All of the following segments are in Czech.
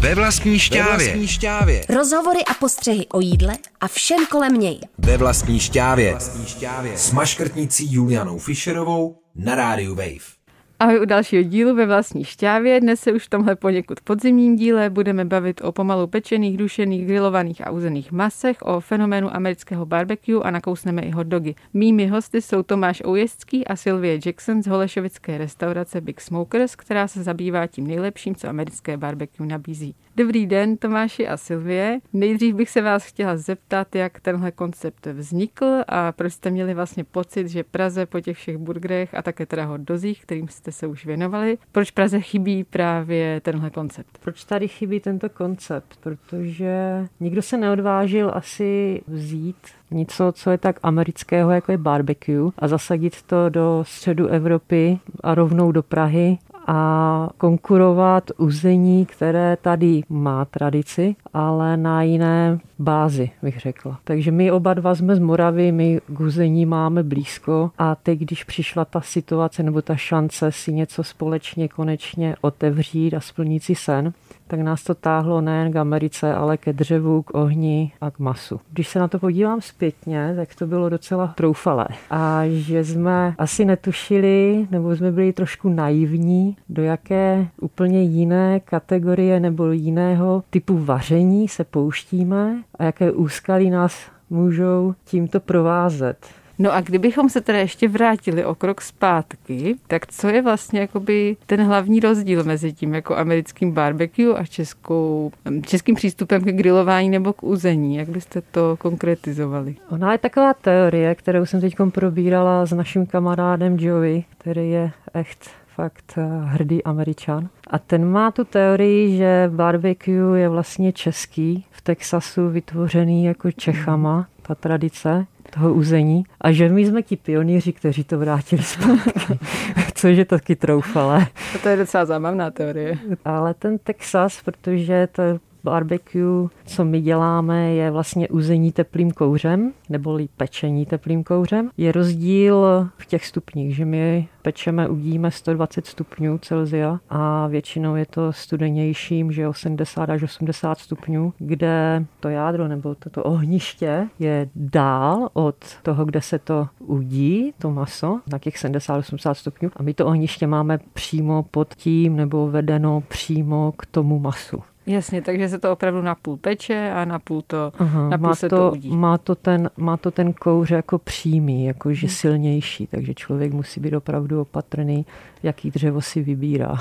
Ve vlastní štávě. Ve vlastní štávě. Rozhovory a postřehy o jídle a všem kolem něj. Ve vlastní štávě. Vlastní štávě. S maškrtnicí Julianou Fischerovou na rádiu Wave. Ahoj u dalšího dílu ve vlastní šťávě. Dnes se už v tomhle poněkud podzimním díle budeme bavit o pomalu pečených, dušených, grilovaných a uzených masech, o fenoménu amerického barbecue a nakousneme i hot dogy. Mými hosty jsou Tomáš Oujezcký a Sylvie Jackson z holešovické restaurace Big Smokers, která se zabývá tím nejlepším, co americké barbecue nabízí. Dobrý den, Tomáši a Silvie. Nejdřív bych se vás chtěla zeptat, jak tenhle koncept vznikl a proč jste měli vlastně pocit, že Praze po těch všech burgerech a také teda dozích, kterým jste se už věnovali, proč Praze chybí právě tenhle koncept? Proč tady chybí tento koncept? Protože nikdo se neodvážil asi vzít něco, co je tak amerického, jako je barbecue a zasadit to do středu Evropy a rovnou do Prahy a konkurovat uzení, které tady má tradici, ale na jiné bázi, bych řekla. Takže my oba dva jsme z Moravy, my k uzení máme blízko a teď, když přišla ta situace nebo ta šance si něco společně konečně otevřít a splnit si sen, tak nás to táhlo nejen k Americe, ale ke dřevu, k ohni a k masu. Když se na to podívám zpětně, tak to bylo docela troufalé. A že jsme asi netušili, nebo jsme byli trošku naivní, do jaké úplně jiné kategorie nebo jiného typu vaření se pouštíme a jaké úskalí nás můžou tímto provázet. No a kdybychom se teda ještě vrátili o krok zpátky, tak co je vlastně jakoby ten hlavní rozdíl mezi tím jako americkým barbecue a českou, českým přístupem ke grilování nebo k uzení? Jak byste to konkretizovali? Ona je taková teorie, kterou jsem teď probírala s naším kamarádem Joey, který je echt fakt eh, hrdý američan. A ten má tu teorii, že barbecue je vlastně český, v Texasu vytvořený jako Čechama, ta tradice toho uzení a že my jsme ti pionýři, kteří to vrátili zpátky, což je taky troufalé. A to je docela zábavná teorie. Ale ten Texas, protože to barbecue, co my děláme, je vlastně uzení teplým kouřem, neboli pečení teplým kouřem. Je rozdíl v těch stupních, že my pečeme, udíme 120 stupňů Celsia a většinou je to studenějším, že 80 až 80 stupňů, kde to jádro nebo toto ohniště je dál od toho, kde se to udí, to maso, na těch 70-80 stupňů a my to ohniště máme přímo pod tím nebo vedeno přímo k tomu masu. Jasně, takže se to opravdu napůl peče a napůl to, Aha, napůl má se to, to udí. Má to, ten, má to ten kouř jako přímý, jakože hmm. silnější, takže člověk musí být opravdu opatrný, jaký dřevo si vybírá.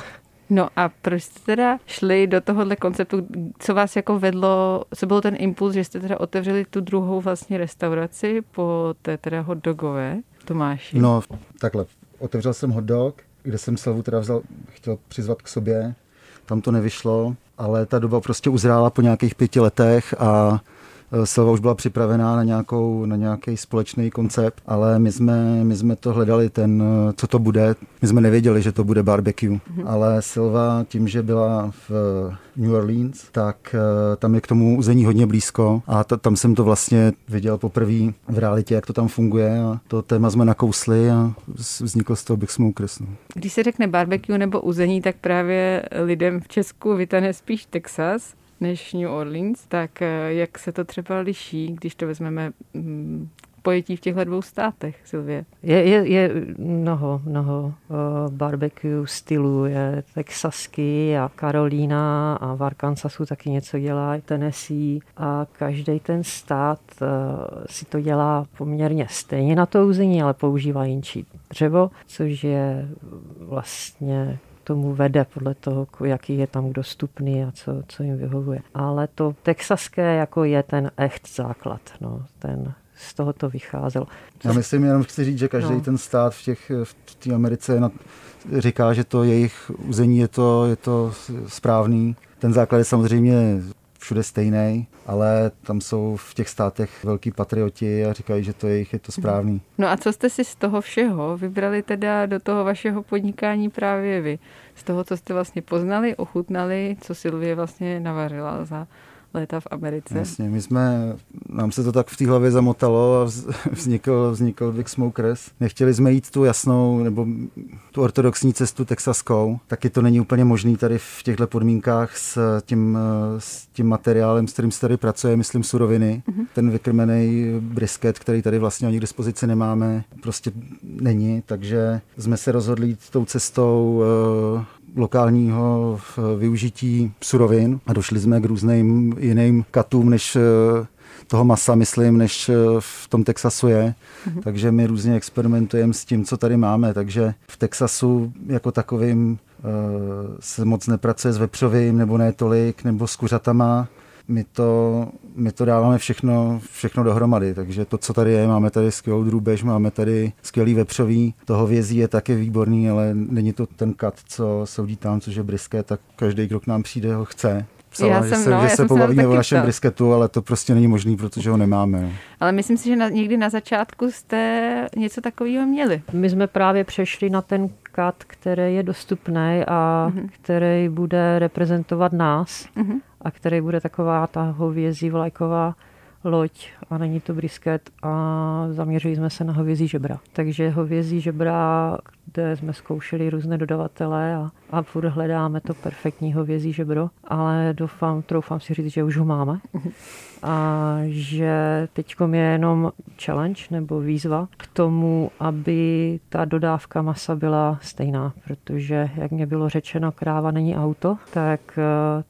No a proč jste teda šli do tohohle konceptu, co vás jako vedlo, co byl ten impuls, že jste teda otevřeli tu druhou vlastně restauraci po té teda hot dogové, Tomáši? No takhle, otevřel jsem hot dog, kde jsem Silvu teda vzal, chtěl přizvat k sobě, tam to nevyšlo, ale ta doba prostě uzrála po nějakých pěti letech a Silva už byla připravená na, nějakou, na nějaký společný koncept, ale my jsme, my jsme to hledali, ten, e, co to bude. My jsme nevěděli, že to bude barbecue, mm-hmm. ale Silva tím, že byla v New Orleans, tak eh, tam je k tomu uzení hodně blízko a t- tam jsem to vlastně viděl poprvé v realitě, jak to tam funguje a to téma jsme nakousli a vznikl z toho Big Smokers. No. Když se řekne barbecue nebo uzení, tak právě lidem v Česku vytane spíš Texas, než New Orleans, tak eh, jak se to třeba liší, když to vezmeme mm, pojetí v těchto dvou státech, Silvie? Je, je, je mnoho, mnoho uh, barbecue stylů. Je texasky a Karolína a v Arkansasu taky něco dělá, Tennessee a každý ten stát uh, si to dělá poměrně stejně na to území, ale používá jinčí dřevo, což je vlastně tomu vede podle toho, jaký je tam dostupný a co, co jim vyhovuje. Ale to texaské jako je ten echt základ, no, ten z toho to vycházelo. Já myslím, jenom chci říct, že každý no. ten stát v těch v té Americe na, říká, že to jejich území je to, je to správný. Ten základ je samozřejmě všude stejný, ale tam jsou v těch státech velký patrioti a říkají, že to jejich je to správný. No a co jste si z toho všeho vybrali teda do toho vašeho podnikání právě vy? Z toho, co jste vlastně poznali, ochutnali, co Silvie vlastně navařila za léta v Americe. Jasně, my jsme, nám se to tak v té hlavě zamotalo a vznikl, vznikl Big Smokers. Nechtěli jsme jít tu jasnou, nebo tu ortodoxní cestu texaskou. Taky to není úplně možný tady v těchto podmínkách s tím, s tím materiálem, s kterým se tady pracuje, myslím suroviny. Mm-hmm. Ten vykrmený brisket, který tady vlastně ani k dispozici nemáme, prostě není, takže jsme se rozhodli jít tou cestou uh, lokálního využití surovin a došli jsme k různým jiným katům, než uh, toho masa, myslím, než v tom Texasu je. Mm-hmm. Takže my různě experimentujeme s tím, co tady máme. Takže v Texasu jako takovým se moc nepracuje s vepřovým, nebo ne tolik, nebo s kuřatama my to, my to dáváme všechno, všechno dohromady, takže to, co tady je, máme tady skvělou drůbež, máme tady skvělý vepřový, toho vězí je taky výborný, ale není to ten kat, co soudí tam, což je brisket, tak každý, kdo k nám přijde, ho chce. Psala, já že jsem, se, no, že já se jsem pobavíme se o našem ptal. brisketu, ale to prostě není možný, protože ho nemáme. Ale myslím si, že na, někdy na začátku jste něco takového měli. My jsme právě přešli na ten kat, který je dostupný a mm-hmm. který bude reprezentovat nás mm-hmm. a který bude taková ta hovězí vlajková loď a není to brisket a zaměřili jsme se na hovězí žebra. Takže hovězí žebra, kde jsme zkoušeli různé dodavatele a, a furt hledáme to perfektní hovězí žebro, ale doufám, troufám si říct, že už ho máme. A že teď je jenom challenge nebo výzva k tomu, aby ta dodávka masa byla stejná, protože, jak mě bylo řečeno, kráva není auto, tak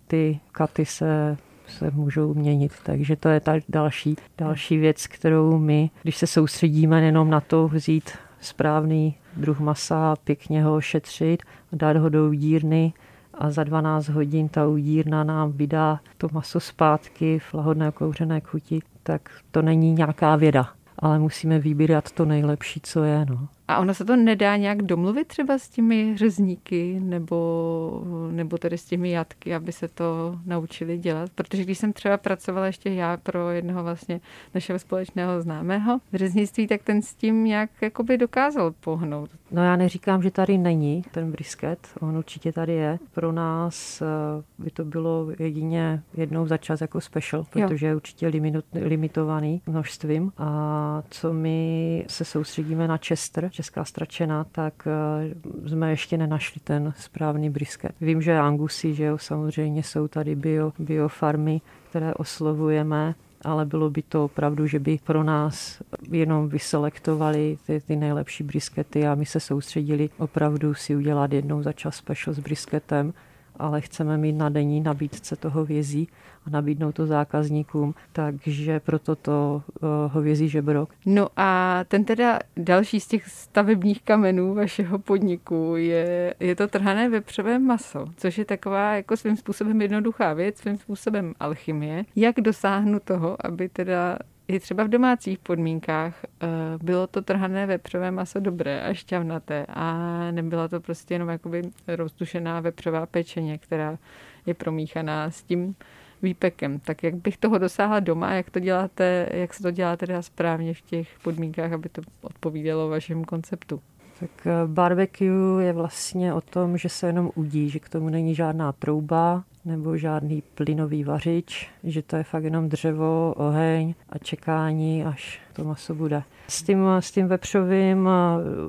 ty katy se se můžou měnit. Takže to je ta další, další věc, kterou my, když se soustředíme jenom na to vzít správný druh masa, pěkně ho šetřit, dát ho do udírny a za 12 hodin ta udírna nám vydá to maso zpátky v lahodné kouřené chuti, tak to není nějaká věda ale musíme vybírat to nejlepší, co je. No. A ono se to nedá nějak domluvit třeba s těmi řezníky nebo, nebo tedy s těmi jatky, aby se to naučili dělat? Protože když jsem třeba pracovala ještě já pro jednoho vlastně našeho společného známého v řeznictví, tak ten s tím nějak jakoby dokázal pohnout. No já neříkám, že tady není ten brisket, on určitě tady je. Pro nás by to bylo jedině jednou za čas jako special, protože jo. je určitě limitovaný množstvím. A co my se soustředíme na Chester, česká stračena, tak jsme ještě nenašli ten správný brisket. Vím, že angusy, že jo, samozřejmě jsou tady bio, biofarmy, které oslovujeme, ale bylo by to opravdu, že by pro nás jenom vyselektovali ty, ty nejlepší briskety a my se soustředili opravdu si udělat jednou za čas special s brisketem, ale chceme mít na denní nabídce toho vězí a nabídnout to zákazníkům, takže proto to uh, hovězí žebrok. No a ten teda další z těch stavebních kamenů vašeho podniku je, je to trhané vepřové maso, což je taková jako svým způsobem jednoduchá věc, svým způsobem alchymie. Jak dosáhnu toho, aby teda i třeba v domácích podmínkách bylo to trhané vepřové maso dobré a šťavnaté a nebyla to prostě jenom jakoby roztušená vepřová pečeně, která je promíchaná s tím výpekem. Tak jak bych toho dosáhla doma, jak to děláte, jak se to dělá teda správně v těch podmínkách, aby to odpovídalo vašemu konceptu? Tak barbecue je vlastně o tom, že se jenom udí, že k tomu není žádná trouba nebo žádný plynový vařič, že to je fakt jenom dřevo, oheň a čekání, až to maso bude. S tím, s tím vepřovým,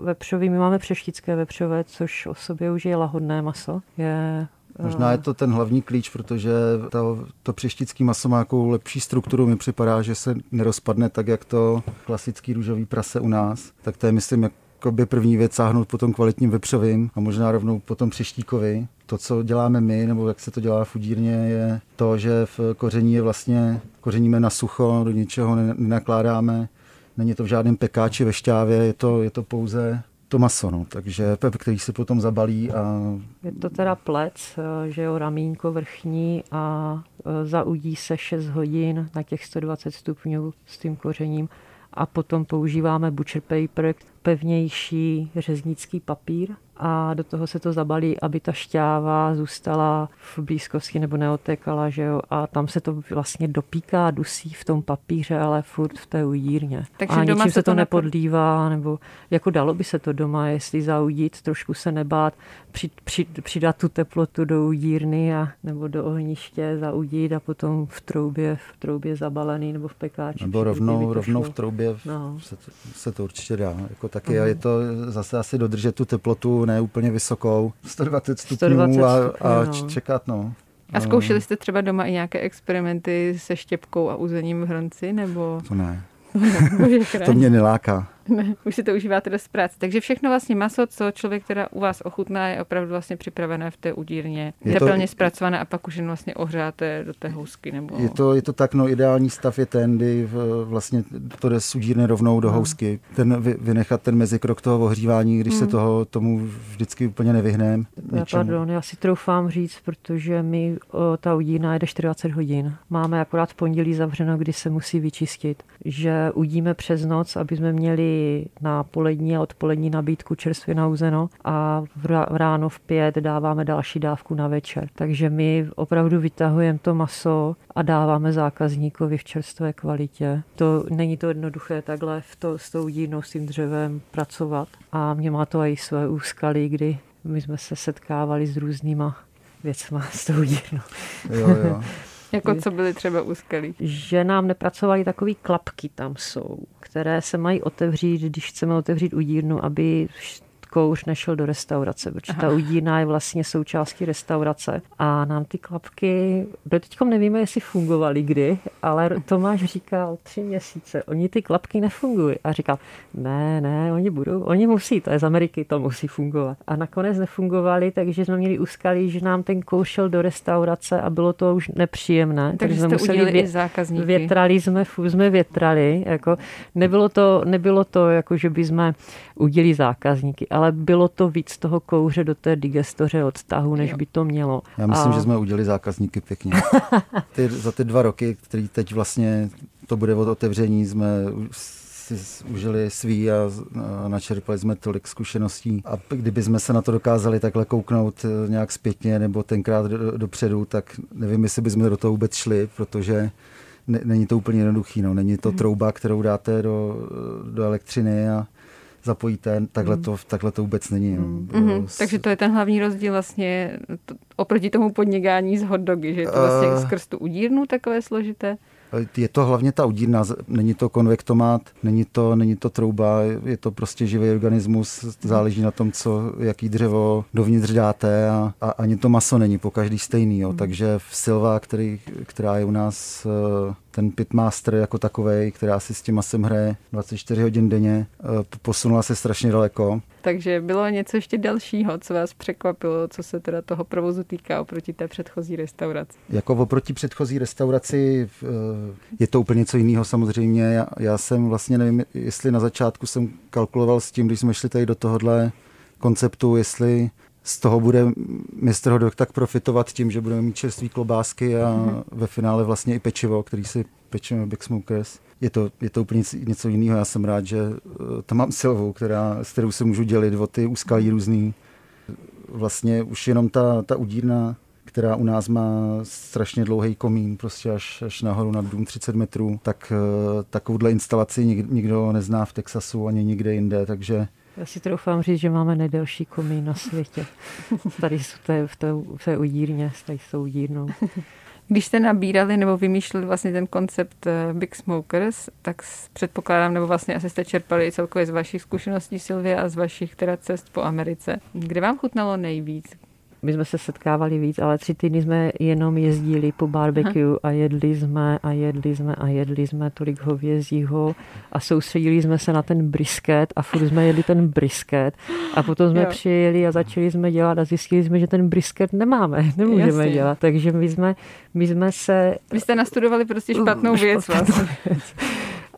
vepřovým, my máme přeštické vepřové, což o sobě už je lahodné maso. Je Možná je to ten hlavní klíč, protože to, to přeštický maso má nějakou lepší strukturu. Mi připadá, že se nerozpadne tak, jak to klasický růžový prase u nás. Tak to je, myslím, jako by první věc sáhnout po tom kvalitním vepřovým a možná rovnou po tom přeštíkovi. To, co děláme my, nebo jak se to dělá v udírně, je to, že v koření je vlastně, kořeníme na sucho, do ničeho nenakládáme. Není to v žádném pekáči ve šťávě, je to, je to pouze to maso, no. takže pep, který se potom zabalí a... Je to teda plec, že jo, ramínko vrchní a zaudí se 6 hodin na těch 120 stupňů s tím kořením a potom používáme butcher paper, pevnější řeznický papír a do toho se to zabalí, aby ta šťáva zůstala v blízkosti nebo neotekala, že jo? A tam se to vlastně dopíká, dusí v tom papíře, ale furt v té udírně. Takže a doma ničím se to nepodlívá, nebo jako dalo by se to doma, jestli zaudit, trošku se nebát, při, při, přidat tu teplotu do udírny a, nebo do ohniště, zaudit a potom v troubě, v troubě zabalený nebo v pekáči. Nebo rovnou, rovnou v troubě no. se, to, se to určitě dá. Jako taky uh-huh. je to zase asi dodržet tu teplotu ne úplně vysokou, 120 stupňů 120 a, a no. čekat. No. A zkoušeli jste třeba doma i nějaké experimenty se štěpkou a uzením v hrnci? Nebo... To ne. to mě neláká. Ne, už si to užíváte dost práce. Takže všechno vlastně maso, co člověk teda u vás ochutná, je opravdu vlastně připravené v té udírně, je tepelně zpracované a pak už jen vlastně ohřáté do té housky. Nebo... Je, to, je to tak, no ideální stav je ten, kdy vlastně to jde z udírny rovnou do hmm. housky. Ten, vynechat ten mezikrok toho ohřívání, když hmm. se toho tomu vždycky úplně nevyhneme. Já, pardon, já si troufám říct, protože mi o, ta udírna jede 24 hodin. Máme akorát v pondělí zavřeno, kdy se musí vyčistit. Že udíme přes noc, aby jsme měli na polední a odpolední nabídku čerstvě nauzeno a v ráno v pět dáváme další dávku na večer. Takže my opravdu vytahujeme to maso a dáváme zákazníkovi v čerstvé kvalitě. To není to jednoduché takhle v to, s tou dínou, s tím dřevem pracovat. A mě má to i své úskalí, kdy my jsme se setkávali s různýma věcma s tou dírnou. Jo, jo. Jako co byly třeba úskalí? Že nám nepracovaly takové klapky tam jsou, které se mají otevřít, když chceme otevřít udírnu, aby kouř nešel do restaurace, protože Aha. ta udína je vlastně součástí restaurace. A nám ty klapky, do teď nevíme, jestli fungovaly kdy, ale Tomáš říkal tři měsíce, oni ty klapky nefungují. A říkal, ne, ne, oni budou, oni musí, to je z Ameriky, to musí fungovat. A nakonec nefungovali, takže jsme měli úskalí, že nám ten kouř šel do restaurace a bylo to už nepříjemné. Takže, takže jsme museli vě, zákazníky. Větrali jsme, fů jsme větrali, jako nebylo to, nebylo to, jako že by jsme udělili zákazníky, ale bylo to víc toho kouře do té digestoře odtahu, než by to mělo. Já myslím, a... že jsme udělali zákazníky pěkně. Ty, za ty dva roky, který teď vlastně to bude od otevření, jsme si užili svý a načerpali jsme tolik zkušeností. A kdyby jsme se na to dokázali takhle kouknout eh, nějak zpětně nebo tenkrát dopředu, tak nevím, jestli bychom do toho vůbec šli, protože není to úplně jednoduchý. No. Není to mhm. trouba, kterou dáte do, do elektřiny a zapojíte, takhle to, takhle to vůbec není. Mm. Mm-hmm. Takže to je ten hlavní rozdíl vlastně oproti tomu podnikání z hotdogy, že je to vlastně uh, skrz tu udírnu takové složité? Je to hlavně ta udírna, není to konvektomat, není to, není to trouba, je to prostě živý organismus, záleží na tom, co, jaký dřevo dovnitř dáte a, a ani to maso není po každý stejný. Jo. Mm. Takže v Silva, který, která je u nás eh, ten pitmaster jako takový, která si s tím masem hraje 24 hodin denně, eh, posunula se strašně daleko. Takže bylo něco ještě dalšího, co vás překvapilo, co se teda toho provozu týká oproti té předchozí restauraci? Jako oproti předchozí restauraci eh, je to úplně něco jiného samozřejmě. Já, já jsem vlastně nevím, jestli na začátku jsem kalkuloval s tím, když jsme šli tady do tohohle konceptu, jestli z toho bude mistr Hodok tak profitovat tím, že budeme mít čerství klobásky a mm-hmm. ve finále vlastně i pečivo, který si pečeme Big Smokers. Je to, je to úplně něco jiného. Já jsem rád, že eh, tam mám Silvu, která, s kterou se můžu dělit o ty úskalí různý. Vlastně už jenom ta, ta udírna, která u nás má strašně dlouhý komín, prostě až, až nahoru nad dům 30 metrů, tak eh, takovouhle instalaci nikdo nezná v Texasu ani nikde jinde, takže já si troufám říct, že máme nejdelší komín na světě. Tady té, v té, v té udírně, tady s tou udírnou. Když jste nabírali nebo vymýšleli vlastně ten koncept eh, Big Smokers, tak předpokládám, nebo vlastně asi jste čerpali celkově z vašich zkušeností Silvia a z vašich teda cest po Americe. Kde vám chutnalo nejvíc? My jsme se setkávali víc, ale tři týdny jsme jenom jezdili po barbecue a jedli jsme a jedli jsme a jedli jsme tolik hovězího a soustředili jsme se na ten brisket a furt jsme jedli ten brisket a potom jsme jo. přijeli a začali jsme dělat a zjistili jsme, že ten brisket nemáme, nemůžeme Jasně. dělat. Takže my jsme, my jsme se... Vy jste nastudovali prostě špatnou věc. Špatnou vlastně. věc.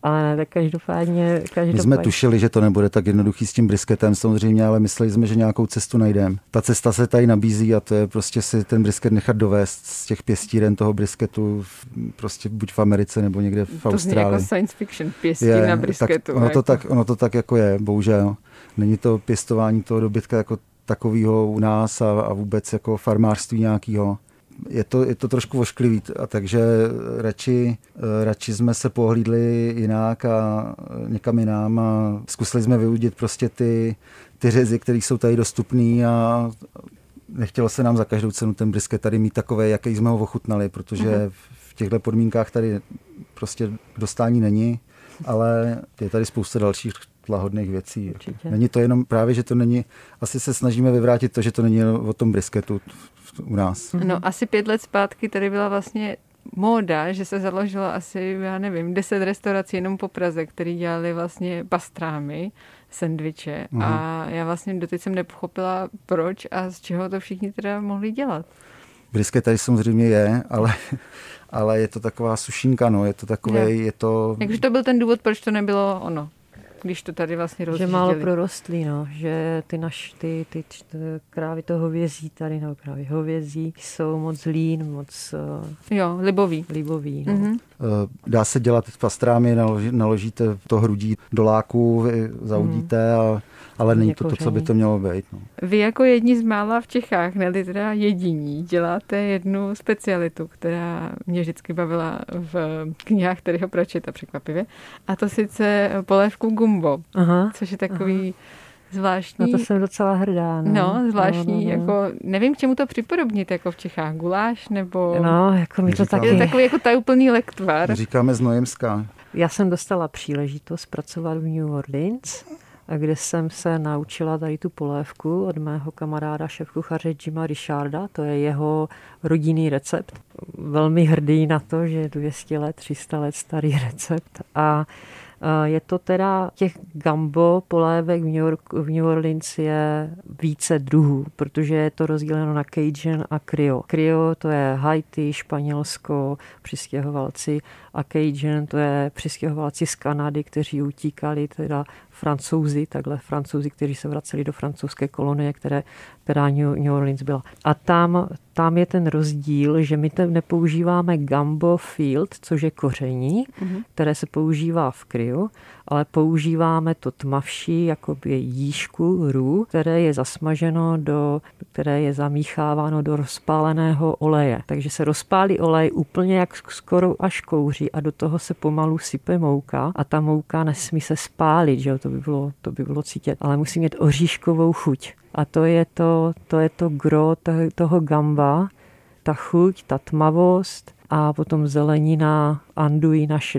Ale ne, tak každopádně, každopádně. My jsme tušili, že to nebude tak jednoduchý s tím brisketem samozřejmě, ale mysleli jsme, že nějakou cestu najdeme. Ta cesta se tady nabízí a to je prostě si ten brisket nechat dovést z těch pěstíren toho brisketu prostě buď v Americe nebo někde v to Austrálii. jako science fiction, pěstí je, na brisketu. Tak ono, jako. to tak, ono to tak jako je, bohužel. Není to pěstování toho dobytka jako takového u nás a, a vůbec jako farmářství nějakého je to, je to trošku ošklivý, a takže radši, radši jsme se pohlídli jinak a někam jinam a zkusili jsme vyudit prostě ty, ty řezy, které jsou tady dostupné a nechtělo se nám za každou cenu ten brisket tady mít takové, jaký jsme ho ochutnali, protože uh-huh. v těchto podmínkách tady prostě dostání není, ale je tady spousta dalších lahodných věcí. Určitě. Není to jenom právě, že to není, asi se snažíme vyvrátit to, že to není o tom brisketu u nás. No asi pět let zpátky tady byla vlastně móda, že se založilo asi, já nevím, deset restaurací jenom po Praze, který dělali vlastně pastrámy, sendviče Mhm. a já vlastně doteď jsem nepochopila, proč a z čeho to všichni teda mohli dělat. Brisket tady samozřejmě je, ale, ale je to taková sušínka, no, je to takové, Jo. je to... Jakže to byl ten důvod, proč to nebylo ono, když to tady vlastně Že rozjížděli. málo prorostlý, no. že ty, naš, ty, ty, č- t- krávy to hovězí tady, nebo krávy hovězí, jsou moc lín, moc uh, Jo, libový. líbový. No. Mhm. Eh, Dá se dělat pastrámy, naloží, naložíte to hrudí do láku, vy zaudíte, a, ale není to to, co by to mělo být. No. Vy jako jedni z mála v Čechách, ne teda jediní, děláte jednu specialitu, která mě vždycky bavila v knihách Terryho Pratchetta překvapivě, a to sice polévku gumbo, Aha, což je takový zvláštní, na to jsem docela hrdá. No, no, zvláštní, no, no, no. jako, nevím, k čemu to připodobnit, jako v Čechách, guláš, nebo... No, jako mi to Říkám. Je to taky... takový jako tajuplný lektvar. My říkáme znojemská. Já jsem dostala příležitost pracovat v New Orleans, kde jsem se naučila tady tu polévku od mého kamaráda šéfkuchaře Jima Richarda. To je jeho rodinný recept. Velmi hrdý na to, že je 200 let, 300 let starý recept. A je to teda těch gambo polévek v New, York, v New Orleans je více druhů, protože je to rozděleno na Cajun a Creole. Creole to je Haiti, Španělsko, přistěhovalci a Cajun to je přistěhovalci z Kanady, kteří utíkali teda francouzi, takhle francouzi, kteří se vraceli do francouzské kolonie, které, která New Orleans byla. A tam, tam je ten rozdíl, že my tam nepoužíváme gumbo field, což je koření, Mhm. které se používá v kryu, ale používáme to tmavší, jakoby jížku, rů, které je zasmaženo do, které je zamícháváno do rozpáleného oleje. Takže se rozpálí olej úplně jak skoro až kouří a do toho se pomalu sype mouka a ta mouka nesmí se spálit, že jo? To, by bylo, to by bylo cítit, ale musí mít oříškovou chuť. A to je to, to, je to gro toho, gamba, ta chuť, ta tmavost a potom zelenina, anduji naše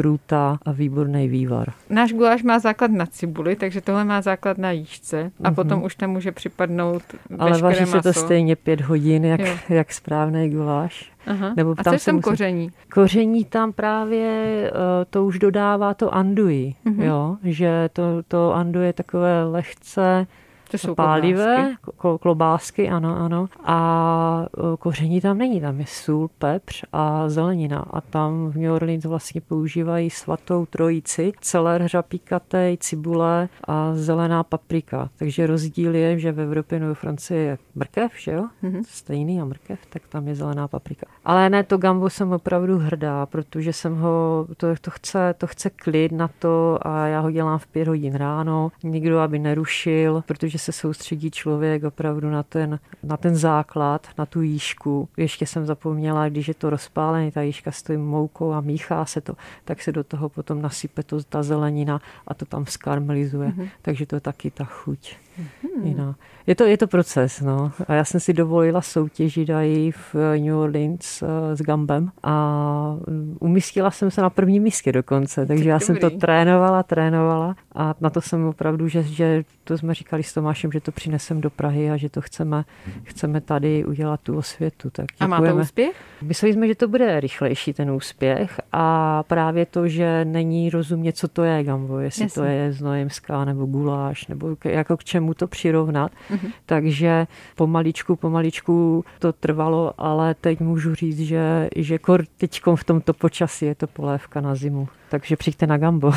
kruta a výborný vývar. Náš guláš má základ na cibuli, takže tohle má základ na jížce a Mhm. potom už tam může připadnout Ale vaří se to stejně pět hodin, jak, Jo. jak správný guláš. Aha. Nebo a tam co je tom musí- koření? Koření tam právě eh, to už dodává to anduji, Mhm. jo? že to, to anduji je takové lehce To jsou pálivé, klobásky. ko- klobásky, ano, ano. A e, koření tam není, tam je sůl, pepř a zelenina. A tam v New Orleans vlastně používají svatou trojici, celer řapíkatej, cibule a zelená paprika. Takže rozdíl je, že v Evropě nebo v Francii je mrkev, že jo? Mhm. Stejný a mrkev, tak tam je zelená paprika. Ale ne, to gambo jsem opravdu hrdá, protože jsem ho, to, to, chce, to chce klid na to a já ho dělám v pět hodin ráno, nikdo aby nerušil, protože se soustředí člověk opravdu na ten, na ten základ, na tu jížku. Ještě jsem zapomněla, když je to rozpálený, ta jížka s tím moukou a míchá se to, tak se do toho potom nasype to, ta zelenina a to tam skarmelizuje. Mm-hmm. Takže to je taky ta chuť. Mm-hmm. Jiná. Je to, je to proces, no. A já jsem si dovolila soutěžit i v New Orleans eh, s Gambem a mm, umístila jsem se na prvním místě dokonce, takže já jsem to dobrý. trénovala, trénovala a na to jsem opravdu, že, že to jsme říkali s Tomášem, že to přinesem do Prahy a že to chceme, chceme tady udělat tu osvětu. Tak A má to úspěch? Mysleli jsme, že to bude rychlejší ten úspěch a právě to, že není rozumět, co to je gambo, jestli Jasně. to je znojemská nebo guláš, nebo jako k čemu čemu to přirovnat. Mm-hmm. Takže pomaličku, pomaličku to trvalo, ale teď můžu říct, že, že kor teď v tomto počasí je to polévka na zimu. Takže přijďte na Gambo.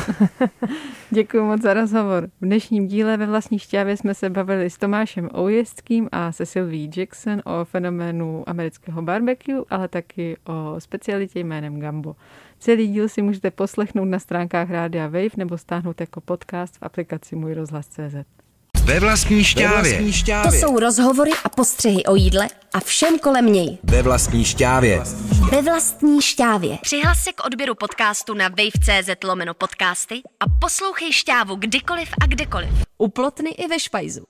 Děkuji moc za rozhovor. V dnešním díle ve vlastní šťávě jsme se bavili s Tomášem Oujezdským a se Sylvie Jackson o fenoménu amerického barbecue, ale taky o specialitě jménem Gambo. Celý díl si můžete poslechnout na stránkách Rádia Wave nebo stáhnout jako podcast v aplikaci Můj rozhlas.cz. Ve vlastní šťávě. To jsou rozhovory a postřehy o jídle a všem kolem něj. Ve vlastní šťávě. Ve vlastní šťávě. Přihlas se k odběru podcastu na wave.cz lomeno podcasty a poslouchej šťávu kdykoliv a kdekoliv. U plotny i ve špajzu.